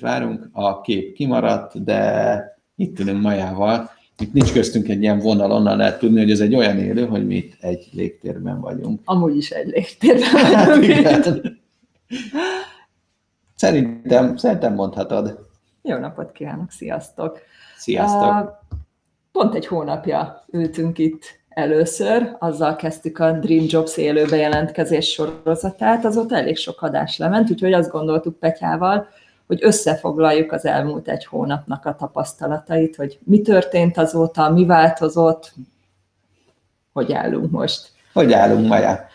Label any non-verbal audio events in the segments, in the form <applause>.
valakit várunk. A kép kimaradt, de itt ülünk Majával. Itt nincs köztünk egy ilyen vonal, onnan lehet tudni, hogy ez egy olyan élő, hogy mi itt egy légtérben vagyunk. Amúgy is egy légtérben Hát vagyunk. igen. Szerintem, szerintem mondhatod. Jó napot kívánok, sziasztok! Sziasztok! Uh, Pont egy hónapja ültünk itt először, azzal kezdtük a Dream Jobs élő bejelentkezés sorozatát, azóta elég sok adás lement, úgyhogy azt gondoltuk Petyával, hogy összefoglaljuk az elmúlt egy hónapnak a tapasztalatait, hogy mi történt azóta, mi változott, hogy állunk most. Hogy állunk, Maja?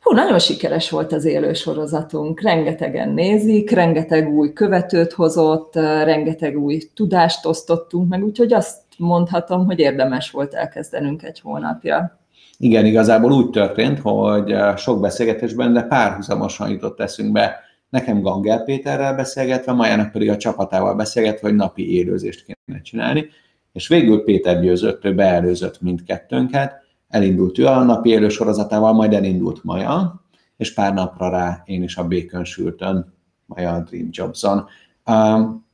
Hú, nagyon sikeres volt az élő sorozatunk, rengetegen nézik, rengeteg új követőt hozott, rengeteg új tudást osztottunk meg, úgyhogy azt mondhatom, hogy érdemes volt elkezdenünk egy hónapja. Igen, igazából úgy történt, hogy sok beszélgetésben, de párhuzamosan jutott eszünkbe nekem Gangel Péterrel beszélgetve, Majának pedig a csapatával beszélgetve, hogy napi élőzést kéne csinálni, és végül Péter győzött, ő beelőzött mindkettőnket, elindult ő a napi élő sorozatával, majd elindult Maja, és pár napra rá én is a Bacon sültön, Maja a Dream Jobson. Um,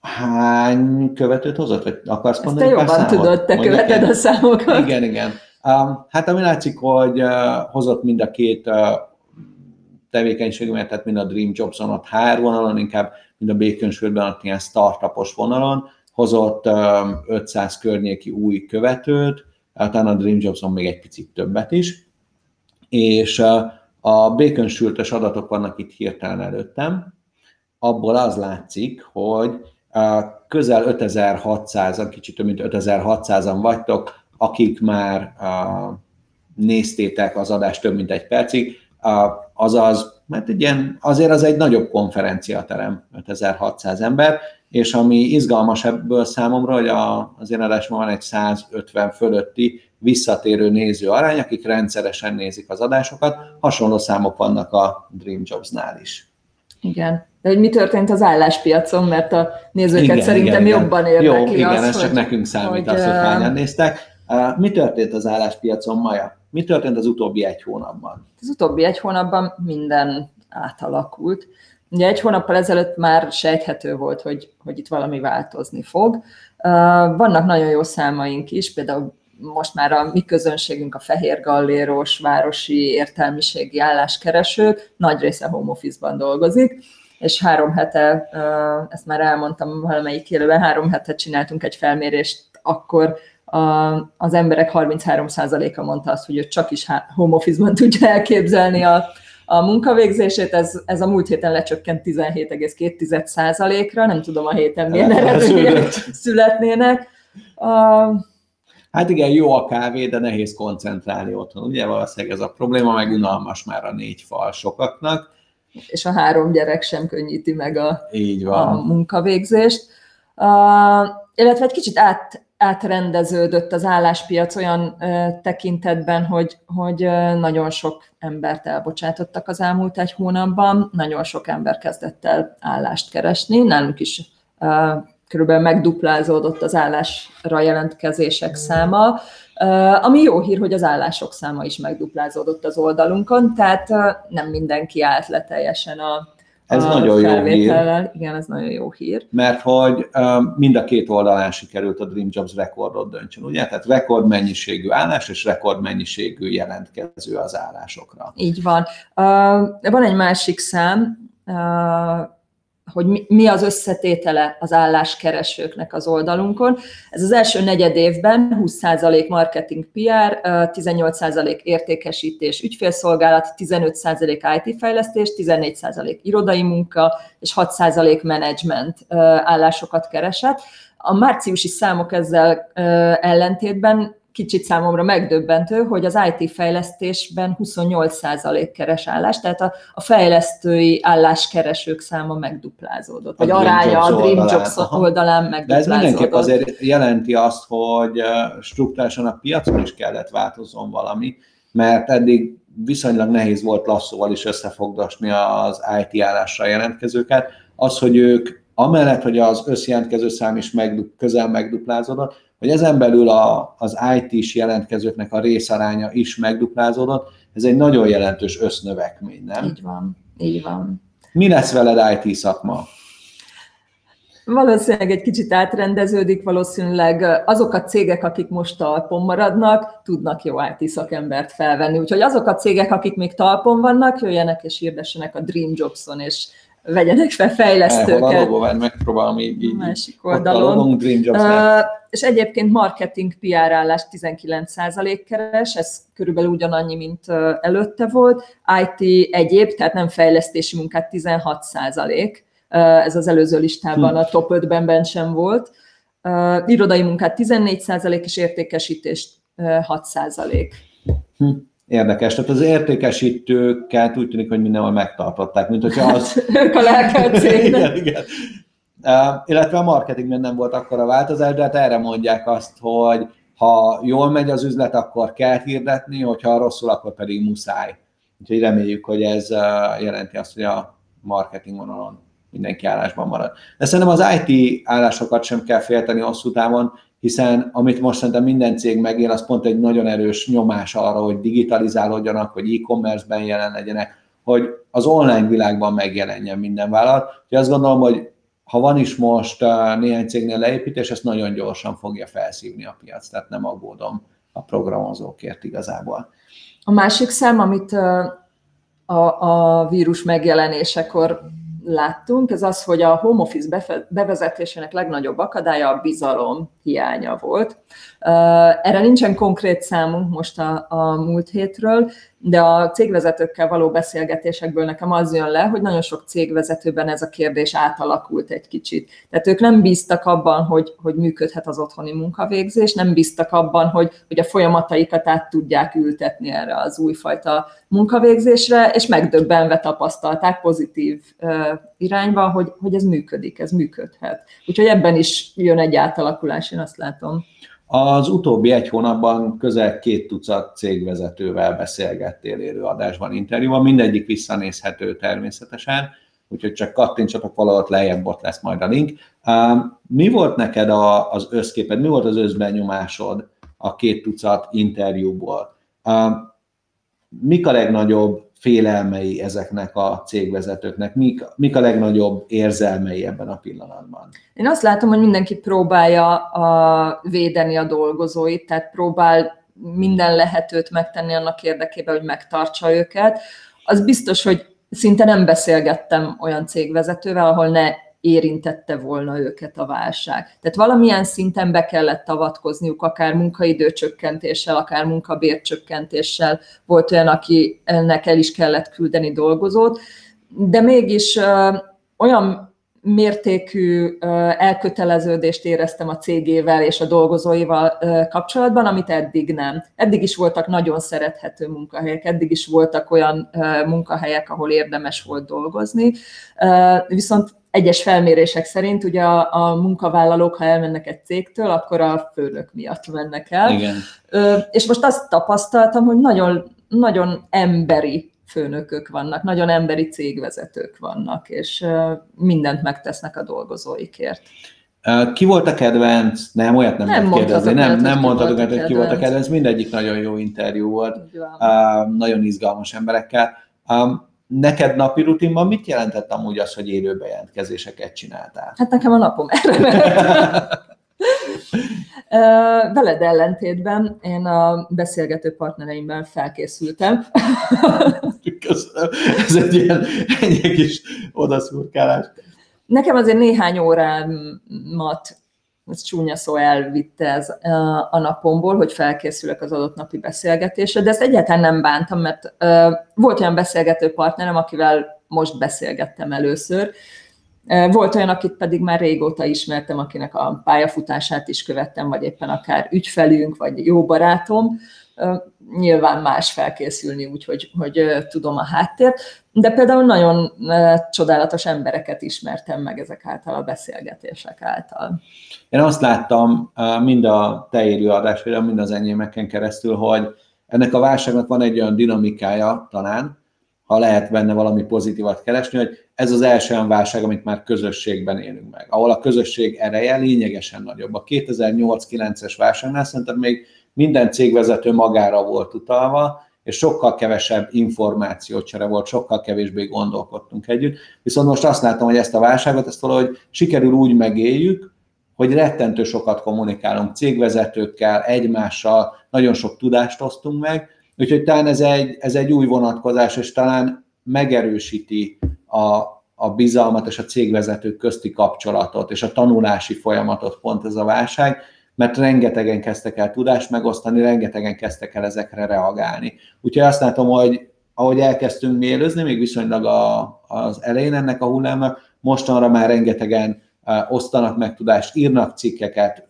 hány követőt hozott? Vagy akarsz Ezt mondani? te pár jobban számot? tudod, te Mondjak követed én? a számokat. Igen, igen. Um, hát ami látszik, hogy uh, hozott mind a két uh, tevékenységümet, tehát mind a Dream Jobson ott HR vonalon, inkább mind a Sürtben ott ilyen startupos vonalon, hozott um, 500 környéki új követőt, talán a Dream Jobson még egy picit többet is, és a Bacon sültes adatok vannak itt hirtelen előttem, abból az látszik, hogy közel 5600-an, kicsit több mint 5600-an vagytok, akik már néztétek az adást több mint egy percig, azaz, mert egy ilyen, azért az egy nagyobb konferenciaterem, 5600 ember, és ami izgalmas ebből számomra, hogy a, az én adásban van egy 150 fölötti visszatérő néző arány, akik rendszeresen nézik az adásokat, hasonló számok vannak a Dream Jobs-nál is. Igen. De hogy mi történt az álláspiacon, mert a nézőket Igen, szerintem igen, jobban igen. érdekli Jó, igen, az, ez hogy, csak nekünk számít hogy, az, hogy hányan néztek. Mi történt az álláspiacon, Maja? Mi történt az utóbbi egy hónapban? Az utóbbi egy hónapban minden átalakult. Ugye egy hónappal ezelőtt már sejthető volt, hogy, hogy itt valami változni fog. Vannak nagyon jó számaink is, például most már a mi közönségünk a fehér galléros, városi értelmiségi álláskeresők, nagy része home office-ban dolgozik, és három hete, ezt már elmondtam valamelyik élőben, három hete csináltunk egy felmérést, akkor a, az emberek 33%-a mondta azt, hogy ő csak is home office-ban <laughs> tudja elképzelni a, a munkavégzését, ez, ez a múlt héten lecsökkent 17,2%-ra, nem tudom a héten milyen eredmények Elsződött. születnének. Uh, Hát igen, jó a kávé, de nehéz koncentrálni otthon. Ugye valószínűleg ez a probléma, meg unalmas már a négy fal sokaknak. és a három gyerek sem könnyíti meg a, Így a van. munkavégzést. Uh, illetve egy kicsit át, átrendeződött az álláspiac olyan tekintetben, hogy, hogy nagyon sok embert elbocsátottak az elmúlt egy hónapban, nagyon sok ember kezdett el állást keresni, nálunk is körülbelül megduplázódott az állásra jelentkezések száma, ami jó hír, hogy az állások száma is megduplázódott az oldalunkon, tehát nem mindenki állt le teljesen a, Ez a nagyon jó hír. Igen, ez nagyon jó hír. mert hogy um, mind a két oldalán sikerült a Dream Jobs rekordot döntsön, ugye? Tehát rekordmennyiségű állás és rekordmennyiségű jelentkező az állásokra. Így van. Uh, van egy másik szám, uh, hogy mi, az összetétele az álláskeresőknek az oldalunkon. Ez az első negyed évben 20% marketing PR, uh, 18% értékesítés, ügyfélszolgálat, 15% IT fejlesztés, 14% irodai munka és 6% menedzsment állásokat keresett. A márciusi számok ezzel ellentétben kicsit számomra megdöbbentő, hogy az IT fejlesztésben 28% keres állást, tehát a, a fejlesztői álláskeresők száma megduplázódott, vagy A Dream aránya a Dream oldalán, Jobs aha. oldalán De ez megduplázódott. mindenképp azért jelenti azt, hogy struktúrálisan a piacon is kellett változzon valami, mert eddig viszonylag nehéz volt lasszóval is összefogdosni az IT állásra jelentkezőket. Az, hogy ők amellett, hogy az összjelentkező szám is megdu- közel megduplázódott, hogy ezen belül a, az IT-s jelentkezőknek a részaránya is megduplázódott, ez egy nagyon jelentős össznövekmény, nem? Így van, így van. Mi lesz veled IT szakma? Valószínűleg egy kicsit átrendeződik, valószínűleg azok a cégek, akik most talpon maradnak, tudnak jó IT szakembert felvenni. Úgyhogy azok a cégek, akik még talpon vannak, jöjjenek és hirdessenek a Dream Jobson, és vegyenek fel fejlesztőket. Logó, megpróbálom így, így másik oldalon. Uh, és egyébként marketing PR állás 19% keres, ez körülbelül ugyanannyi, mint előtte volt. IT egyéb, tehát nem fejlesztési munkát 16%. Ez az előző listában hm. a top 5-ben bent sem volt. Uh, irodai munkát 14% és értékesítést uh, 6%. Hm. Érdekes. Tehát az értékesítőket úgy tűnik, hogy mindenhol megtartották, mint hogyha az... <laughs> ők a lelkelt <laughs> igen, igen. Uh, illetve a marketingben nem volt a változás, de hát erre mondják azt, hogy ha jól megy az üzlet, akkor kell hirdetni, hogyha rosszul, akkor pedig muszáj. Úgyhogy reméljük, hogy ez jelenti azt, hogy a marketing vonalon mindenki állásban marad. De szerintem az IT állásokat sem kell félteni hosszú távon, hiszen amit most szerintem minden cég megél, az pont egy nagyon erős nyomás arra, hogy digitalizálódjanak, hogy e-commerce-ben jelen legyenek, hogy az online világban megjelenjen minden vállalat. Úgyhogy azt gondolom, hogy ha van is most uh, néhány cégnél leépítés, ezt nagyon gyorsan fogja felszívni a piac, tehát nem aggódom a programozókért igazából. A másik szám, amit uh, a, a vírus megjelenésekor láttunk, ez az, hogy a home office bevezetésének legnagyobb akadálya a bizalom hiánya volt. Erre nincsen konkrét számunk most a, a múlt hétről, de a cégvezetőkkel való beszélgetésekből nekem az jön le, hogy nagyon sok cégvezetőben ez a kérdés átalakult egy kicsit. Tehát ők nem bíztak abban, hogy, hogy működhet az otthoni munkavégzés, nem bíztak abban, hogy, hogy a folyamataikat át tudják ültetni erre az újfajta munkavégzésre, és megdöbbenve tapasztalták pozitív irányba, hogy, hogy ez működik, ez működhet. Úgyhogy ebben is jön egy átalakulás, én azt látom. Az utóbbi egy hónapban közel két tucat cégvezetővel beszélgettél élő adásban, interjúban, mindegyik visszanézhető természetesen, úgyhogy csak kattintsatok valahol lejjebb, ott lesz majd a link. Mi volt neked az összképed, mi volt az összbenyomásod a két tucat interjúból? Mik a legnagyobb félelmei ezeknek a cégvezetőknek? Mik, mik a legnagyobb érzelmei ebben a pillanatban? Én azt látom, hogy mindenki próbálja a, védeni a dolgozóit, tehát próbál minden lehetőt megtenni annak érdekében, hogy megtartsa őket. Az biztos, hogy szinte nem beszélgettem olyan cégvezetővel, ahol ne érintette volna őket a válság. Tehát valamilyen szinten be kellett avatkozniuk, akár munkaidőcsökkentéssel, akár munkabércsökkentéssel. Volt olyan, aki ennek el is kellett küldeni dolgozót, de mégis olyan mértékű elköteleződést éreztem a cégével és a dolgozóival kapcsolatban, amit eddig nem. Eddig is voltak nagyon szerethető munkahelyek, eddig is voltak olyan munkahelyek, ahol érdemes volt dolgozni, viszont egyes felmérések szerint ugye a, a munkavállalók, ha elmennek egy cégtől, akkor a főnök miatt mennek el. Igen. És most azt tapasztaltam, hogy nagyon, nagyon emberi főnökök vannak, nagyon emberi cégvezetők vannak, és mindent megtesznek a dolgozóikért. Ki volt a kedvenc? Nem, olyat nem, nem lehet kérdezni. Nem, nem mondhatok, hogy ki volt a kedvenc. Mindegyik nagyon jó interjú volt. Uh, nagyon izgalmas emberekkel. Um, neked napi rutinban mit jelentett amúgy az, hogy élő bejelentkezéseket csináltál? Hát nekem a napom erre Veled ellentétben én a beszélgető partnereimmel felkészültem. Köszönöm. Ez egy ilyen ennyi kis odaszurkálás. Nekem azért néhány órámat ez csúnya szó elvitte ez a napomból, hogy felkészülök az adott napi beszélgetésre, de ezt egyáltalán nem bántam, mert volt olyan beszélgető partnerem, akivel most beszélgettem először, volt olyan, akit pedig már régóta ismertem, akinek a pályafutását is követtem, vagy éppen akár ügyfelünk, vagy jó barátom. Nyilván más felkészülni úgy, hogy, tudom a háttért, de például nagyon csodálatos embereket ismertem meg ezek által a beszélgetések által. Én azt láttam mind a te élő adásra, mind az enyémeken keresztül, hogy ennek a válságnak van egy olyan dinamikája talán, ha lehet benne valami pozitívat keresni, hogy ez az első olyan válság, amit már közösségben élünk meg, ahol a közösség ereje lényegesen nagyobb. A 2008-9-es válságnál szerintem még minden cégvezető magára volt utalva, és sokkal kevesebb információcsere volt, sokkal kevésbé gondolkodtunk együtt. Viszont most azt látom, hogy ezt a válságot, ezt valahogy sikerül úgy megéljük, hogy rettentő sokat kommunikálunk cégvezetőkkel, egymással, nagyon sok tudást osztunk meg, úgyhogy talán ez egy, ez egy új vonatkozás, és talán megerősíti a, a bizalmat és a cégvezetők közti kapcsolatot, és a tanulási folyamatot pont ez a válság, mert rengetegen kezdtek el tudást megosztani, rengetegen kezdtek el ezekre reagálni. Úgyhogy azt látom, hogy ahogy elkezdtünk mérőzni, még viszonylag a, az elején ennek a hullámnak, mostanra már rengetegen osztanak meg tudást, írnak cikkeket,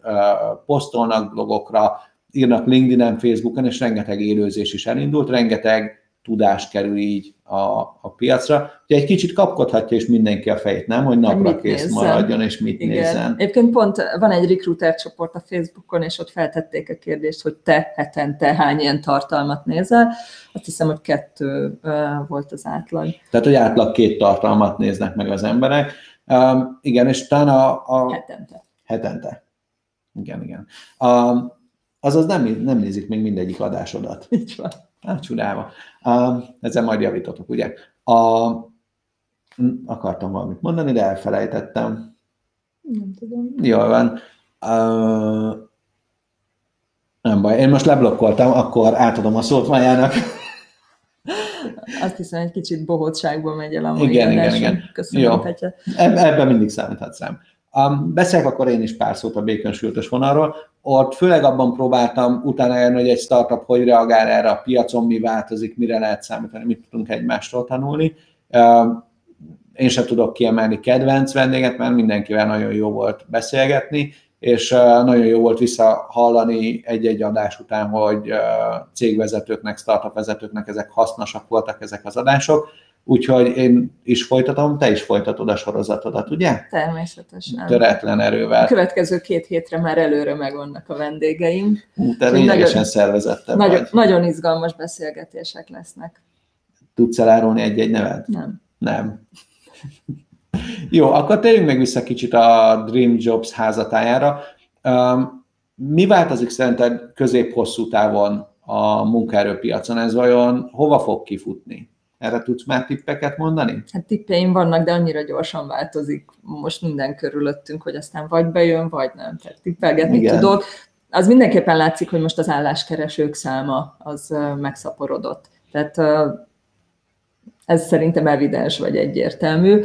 posztolnak blogokra, írnak LinkedIn-en, Facebookon, és rengeteg élőzés is elindult, rengeteg tudás kerül így a, a piacra. Ugye egy kicsit kapkodhatja is mindenki a fejét, nem? Hogy napra mit kész nézzen. maradjon, és mit Igen. nézzen. Egyébként pont van egy recruiter csoport a Facebookon, és ott feltették a kérdést, hogy te hetente hány ilyen tartalmat nézel. Azt hiszem, hogy kettő uh, volt az átlag. Tehát, hogy átlag két tartalmat néznek meg az emberek. Um, igen, és talán a, a... Hetente. Hetente. Igen, igen. Um, azaz nem, nem nézik még mindegyik adásodat. <laughs> Így van. Hát csodálva. Um, ezzel majd javítotok, ugye? A, akartam valamit mondani, de elfelejtettem. Nem tudom. Jól van. Uh, nem baj, én most leblokkoltam, akkor átadom a szót Majának. <laughs> Azt hiszem, egy kicsit bohótságból megy el a mai Igen, igen, igen. Köszönöm, Jó. Petya. Ebben mindig számíthatsz rám. Um, beszélek akkor én is pár szót a békonsültös vonalról. Ott főleg abban próbáltam utána járni, hogy egy startup hogy reagál erre a piacon, mi változik, mire lehet számítani, mit tudunk egymástól tanulni. Én sem tudok kiemelni kedvenc vendéget, mert mindenkivel nagyon jó volt beszélgetni, és nagyon jó volt visszahallani egy-egy adás után, hogy cégvezetőknek, startup vezetőknek ezek hasznosak voltak ezek az adások Úgyhogy én is folytatom, te is folytatod a sorozatodat, ugye? Természetesen. Töretlen erővel. A következő két hétre már előre megvannak a vendégeim. Hú, te lényegesen szervezettem nagyon, vagy. nagyon izgalmas beszélgetések lesznek. Tudsz elárulni egy-egy nevet? Nem. Nem. Jó, akkor térjünk meg vissza kicsit a Dream Jobs házatájára. Mi változik szerinted közép-hosszú távon a munkaerőpiacon? Ez vajon hova fog kifutni? Erre tudsz már tippeket mondani? Hát tippeim vannak, de annyira gyorsan változik most minden körülöttünk, hogy aztán vagy bejön, vagy nem. Tehát tippelgetni Igen. tudok. Az mindenképpen látszik, hogy most az álláskeresők száma az megszaporodott. Tehát ez szerintem evidens vagy egyértelmű.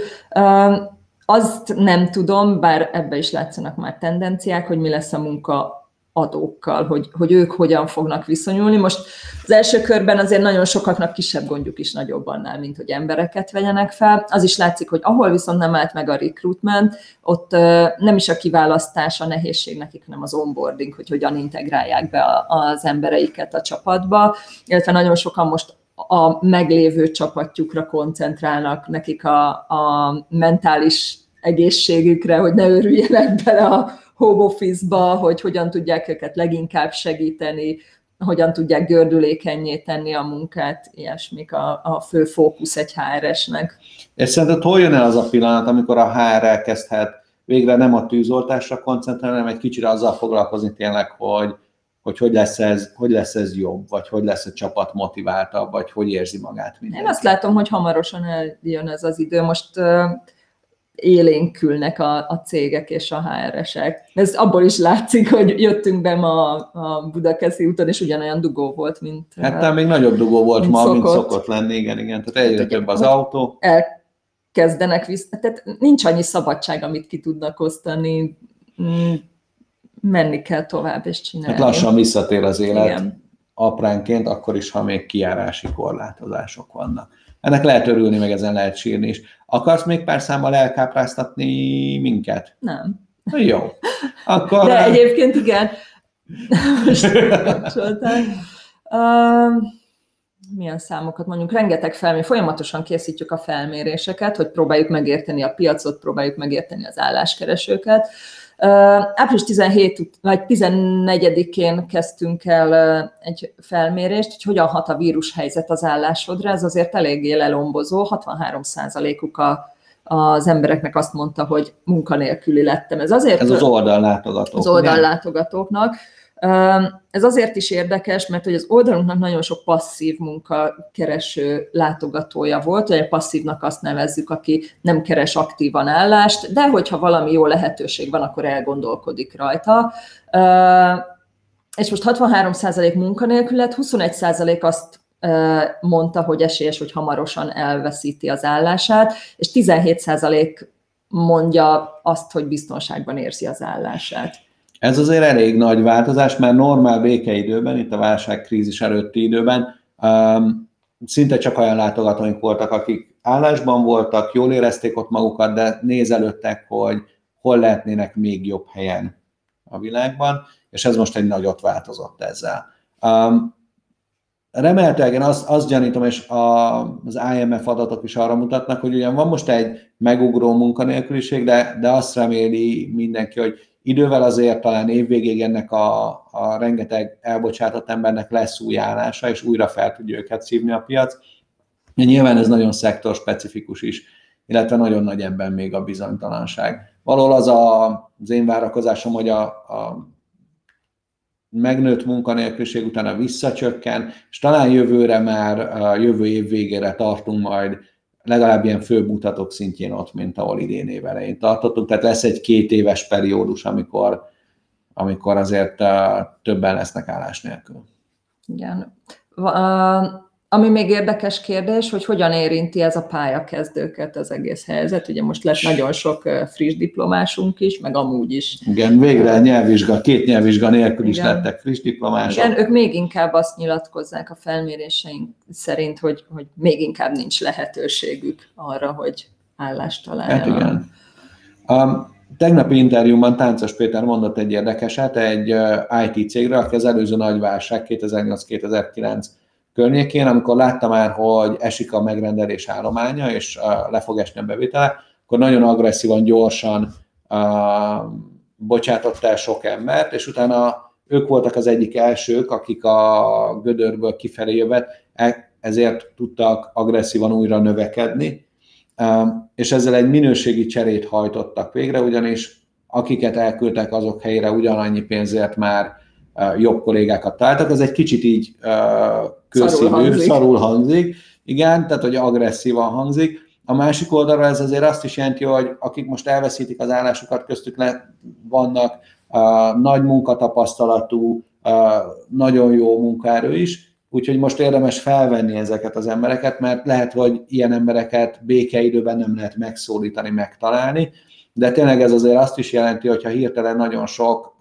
Azt nem tudom, bár ebbe is látszanak már tendenciák, hogy mi lesz a munka adókkal, hogy, hogy ők hogyan fognak viszonyulni. Most az első körben azért nagyon sokaknak kisebb gondjuk is nagyobb annál, mint hogy embereket vegyenek fel. Az is látszik, hogy ahol viszont nem állt meg a recruitment, ott nem is a kiválasztás a nehézség nekik, hanem az onboarding, hogy hogyan integrálják be az embereiket a csapatba, illetve nagyon sokan most a meglévő csapatjukra koncentrálnak, nekik a, a mentális egészségükre, hogy ne örüljenek bele a home office-ba, hogy hogyan tudják őket leginkább segíteni, hogyan tudják gördülékenyé tenni a munkát, ilyesmik a, a fő fókusz egy HRS-nek. És szerinted hol jön el az a pillanat, amikor a HR elkezdhet végre nem a tűzoltásra koncentrálni, hanem egy kicsit azzal foglalkozni tényleg, hogy hogy hogy lesz, ez, hogy lesz ez jobb, vagy hogy lesz a csapat motiváltabb, vagy hogy érzi magát mindenki. Én azt látom, hogy hamarosan eljön ez az idő. Most uh, élénkülnek a, a cégek és a HR-esek. Ez abból is látszik, hogy jöttünk be ma a Budakeszi úton, és ugyanolyan dugó volt, mint Hát talán még nagyobb dugó volt mint ma, szokott. mint szokott lenni, igen, igen. Tehát egyre hát, több az autó. Elkezdenek vissza, tehát nincs annyi szabadság, amit ki tudnak osztani, mm, menni kell tovább és csinálni. Hát lassan visszatér az élet. Igen. Apránként, akkor is, ha még kiárási korlátozások vannak. Ennek lehet örülni, meg ezen lehet sírni is. Akarsz még pár számmal elkápráztatni minket? Nem. Na, jó. Akkor... De egyébként igen. Most uh, milyen számokat mondjuk? Rengeteg felmérés. Folyamatosan készítjük a felméréseket, hogy próbáljuk megérteni a piacot, próbáljuk megérteni az álláskeresőket. Április 17 vagy 14-én kezdtünk el egy felmérést, hogy hogyan hat a vírushelyzet az állásodra. Ez azért eléggé lelombozó. 63%-uk a, az embereknek azt mondta, hogy munkanélküli lettem. Ez azért... Ez az oldallátogatók. Az oldallátogatóknak. Ez azért is érdekes, mert hogy az oldalunknak nagyon sok passzív munkakereső látogatója volt, vagy a passzívnak azt nevezzük, aki nem keres aktívan állást, de hogyha valami jó lehetőség van, akkor elgondolkodik rajta. És most 63% munkanélkül lett, 21% azt mondta, hogy esélyes, hogy hamarosan elveszíti az állását, és 17% mondja azt, hogy biztonságban érzi az állását. Ez azért elég nagy változás, mert normál békeidőben, itt a válságkrízis előtti időben um, szinte csak olyan látogatóink voltak, akik állásban voltak, jól érezték ott magukat, de nézelődtek, hogy hol lehetnének még jobb helyen a világban, és ez most egy nagyot változott ezzel. Um, remélhetőleg én azt, azt gyanítom, és a, az IMF adatok is arra mutatnak, hogy ugyan van most egy megugró munkanélküliség, de, de azt reméli mindenki, hogy idővel azért talán évvégéig ennek a, a rengeteg elbocsátott embernek lesz új állása, és újra fel tudja őket szívni a piac. De nyilván ez nagyon szektor specifikus is, illetve nagyon nagy ebben még a bizonytalanság. Valahol az a, az én várakozásom, hogy a, a megnőtt munkanélküliség utána visszacsökken, és talán jövőre már, jövő év végére tartunk majd legalább ilyen főbb mutatók szintjén ott, mint ahol idén év elején tartottunk. Tehát lesz egy két éves periódus, amikor, amikor azért többen lesznek állás nélkül. Igen. Ami még érdekes kérdés, hogy hogyan érinti ez a pályakezdőket az egész helyzet. Ugye most lett nagyon sok friss diplomásunk is, meg amúgy is. Igen, végre nyelvvizsga, két nyelvvizsga nélkül is Igen. lettek friss diplomások. Igen, ők még inkább azt nyilatkozzák a felméréseink szerint, hogy, hogy még inkább nincs lehetőségük arra, hogy állást találjanak. Hát igen. A tegnapi interjúban Táncos Péter mondott egy érdekeset egy IT cégre, aki az előző nagy válság 2008-2009 környékén, amikor látta már, hogy esik a megrendelés állománya, és le fog esni a bevétele, akkor nagyon agresszívan, gyorsan bocsátott el sok embert, és utána ők voltak az egyik elsők, akik a gödörből kifelé jövet, e, ezért tudtak agresszívan újra növekedni, és ezzel egy minőségi cserét hajtottak végre, ugyanis akiket elküldtek azok helyére ugyanannyi pénzért már jobb kollégákat találtak. Ez egy kicsit így közszívű, szarul hangzik. szarul hangzik, igen, tehát hogy agresszívan hangzik. A másik oldalra ez azért azt is jelenti, hogy akik most elveszítik az állásukat, köztük le vannak nagy munkatapasztalatú, nagyon jó munkaerő is, úgyhogy most érdemes felvenni ezeket az embereket, mert lehet, hogy ilyen embereket békeidőben nem lehet megszólítani, megtalálni, de tényleg ez azért azt is jelenti, hogy ha hirtelen nagyon sok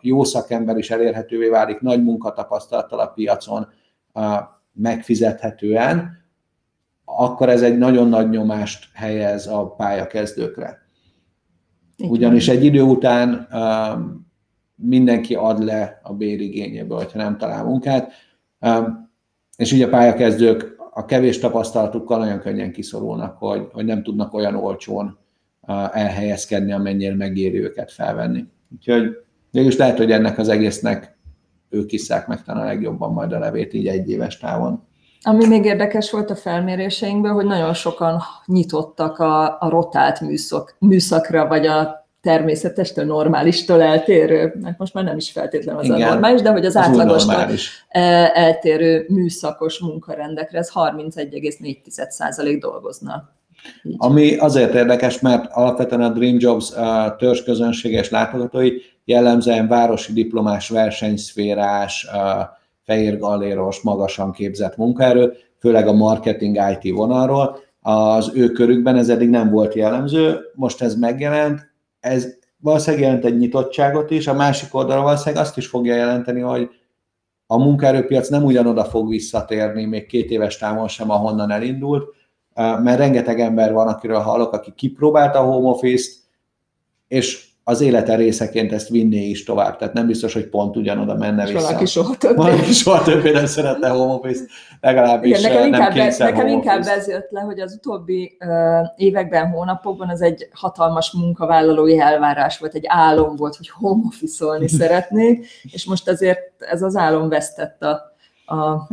jó szakember is elérhetővé válik nagy munkatapasztalattal a piacon, megfizethetően, akkor ez egy nagyon nagy nyomást helyez a pályakezdőkre. Ugyanis egy idő után mindenki ad le a bérigényéből, hogyha nem talál munkát, és így a pályakezdők a kevés tapasztalatukkal nagyon könnyen kiszorulnak, hogy, hogy nem tudnak olyan olcsón elhelyezkedni, amennyire megéri őket felvenni. Úgyhogy mégis lehet, hogy ennek az egésznek ők isszák meg talán a legjobban majd a levét így egy éves távon. Ami még érdekes volt a felméréseinkből, hogy nagyon sokan nyitottak a, a rotált műszak, műszakra, vagy a természetestől, normálistól eltérő, mert most már nem is feltétlenül az Igen, a normális, de hogy az, az átlagostól eltérő műszakos munkarendekre, ez 31,4% dolgozna ami azért érdekes, mert alapvetően a Dream Jobs törzsközönséges látogatói jellemzően városi diplomás, versenyszférás, fehér galéros, magasan képzett munkaerő, főleg a marketing IT vonalról. Az ő körükben ez eddig nem volt jellemző, most ez megjelent, ez valószínűleg jelent egy nyitottságot is, a másik oldalra valószínűleg azt is fogja jelenteni, hogy a munkaerőpiac nem ugyanoda fog visszatérni még két éves távon sem, ahonnan elindult, mert rengeteg ember van, akiről hallok, aki kipróbálta a home office-t, és az élete részeként ezt vinné is tovább, tehát nem biztos, hogy pont ugyanoda menne vissza. Valaki soha többé. Valaki soha többé nem szeretne home office legalábbis Igen, nekem nem inkább, Nekem inkább ez jött le, hogy az utóbbi uh, években, hónapokban az egy hatalmas munkavállalói elvárás volt, egy álom volt, hogy home office <laughs> szeretnék, és most azért ez az álom vesztett a, a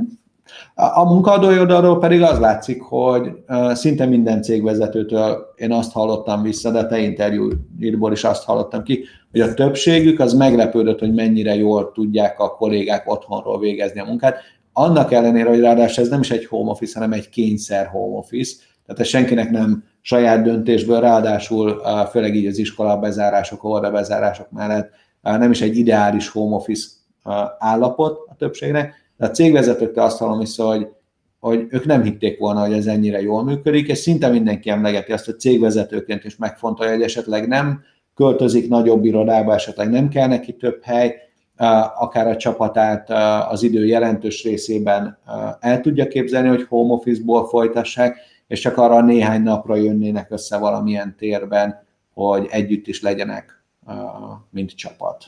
A munkaadói oldalról pedig az látszik, hogy szinte minden cégvezetőtől én azt hallottam vissza, de te interjúírból is azt hallottam ki, hogy a többségük az meglepődött, hogy mennyire jól tudják a kollégák otthonról végezni a munkát. Annak ellenére, hogy ráadásul ez nem is egy home office, hanem egy kényszer home office, tehát ez senkinek nem saját döntésből, ráadásul főleg így az iskola bezárások, óvoda bezárások mellett nem is egy ideális home office állapot a többségnek, de a cégvezetőktől azt hallom vissza, hogy, hogy ők nem hitték volna, hogy ez ennyire jól működik, és szinte mindenki emlegeti azt, hogy cégvezetőként is megfontolja, hogy esetleg nem költözik nagyobb irodába, esetleg nem kell neki több hely, akár a csapatát az idő jelentős részében el tudja képzelni, hogy home office-ból folytassák, és csak arra néhány napra jönnének össze valamilyen térben, hogy együtt is legyenek, mint csapat.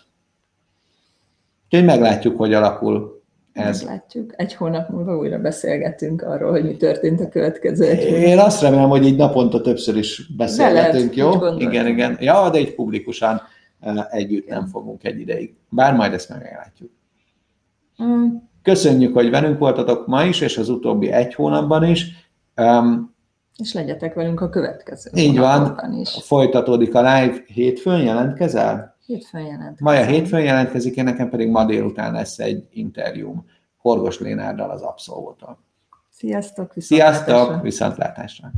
Úgyhogy meglátjuk, hogy alakul ez. Meglátjuk. Egy hónap múlva újra beszélgetünk arról, hogy mi történt a következő egy Én azt remélem, hogy így naponta többször is beszélgetünk, jó? Igen, igen. Ja, de egy publikusan együtt igen. nem fogunk egy ideig. Bár majd ezt meglátjuk. Mm. Köszönjük, hogy velünk voltatok ma is, és az utóbbi egy hónapban is. Um, és legyetek velünk a következő Így van, is. folytatódik a live. Hétfőn jelentkezel? Hétfőn jelentkezik. Maja hétfőn jelentkezik, én nekem pedig ma délután lesz egy interjúm Horgos Lénárdal az Abszolvótól. Sziasztok! Viszontlátásra. Sziasztok! Viszontlátásra!